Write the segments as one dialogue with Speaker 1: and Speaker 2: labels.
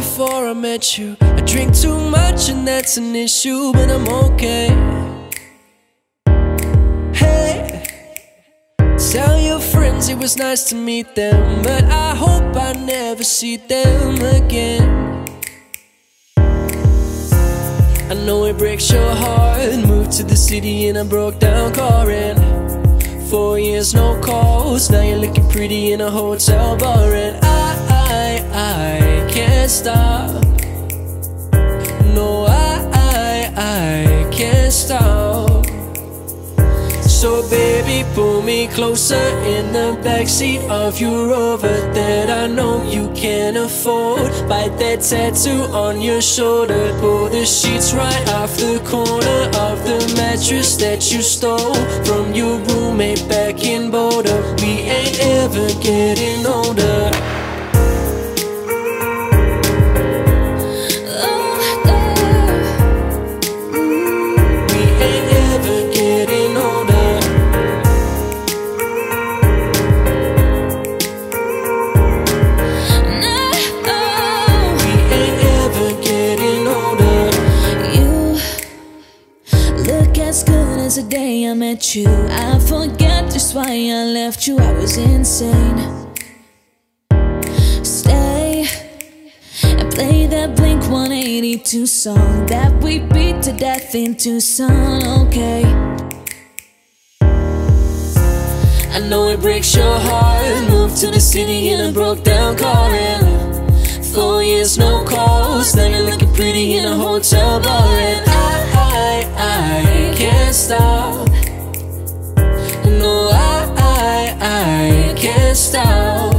Speaker 1: before I met you. I drink too much and that's an issue, but I'm okay. Hey, tell your friends it was nice to meet them, but I hope I never see them again. I know it breaks your heart. And moved to the city in a broke down car and four years no calls. Now you're looking pretty in a hotel bar and I can't stop. No, I, I, I can't stop. So baby, pull me closer in the backseat of your Rover that I know you can afford. Bite that tattoo on your shoulder, pull the sheets right off the corner of the mattress that you stole from your roommate back in Boulder. We ain't ever getting older.
Speaker 2: As good as the day I met you. I forget just why I left you. I was insane. Stay and play that Blink 182 song that we beat to death in Tucson. Okay.
Speaker 1: I know it breaks your heart. Moved to the city in a broke down car and four years no calls. Now you're looking pretty in a hotel bar can't stop.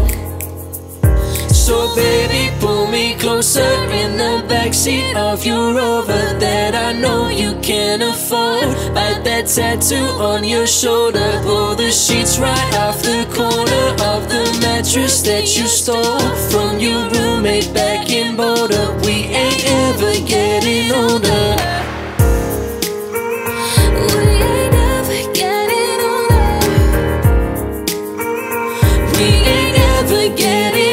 Speaker 1: So baby, pull me closer in the backseat of your Rover that I know you can afford. Bite that tattoo on your shoulder, pull the sheets right off the corner of the mattress that you stole from your roommate back in Boulder. We ain't ever getting. she ain't ever getting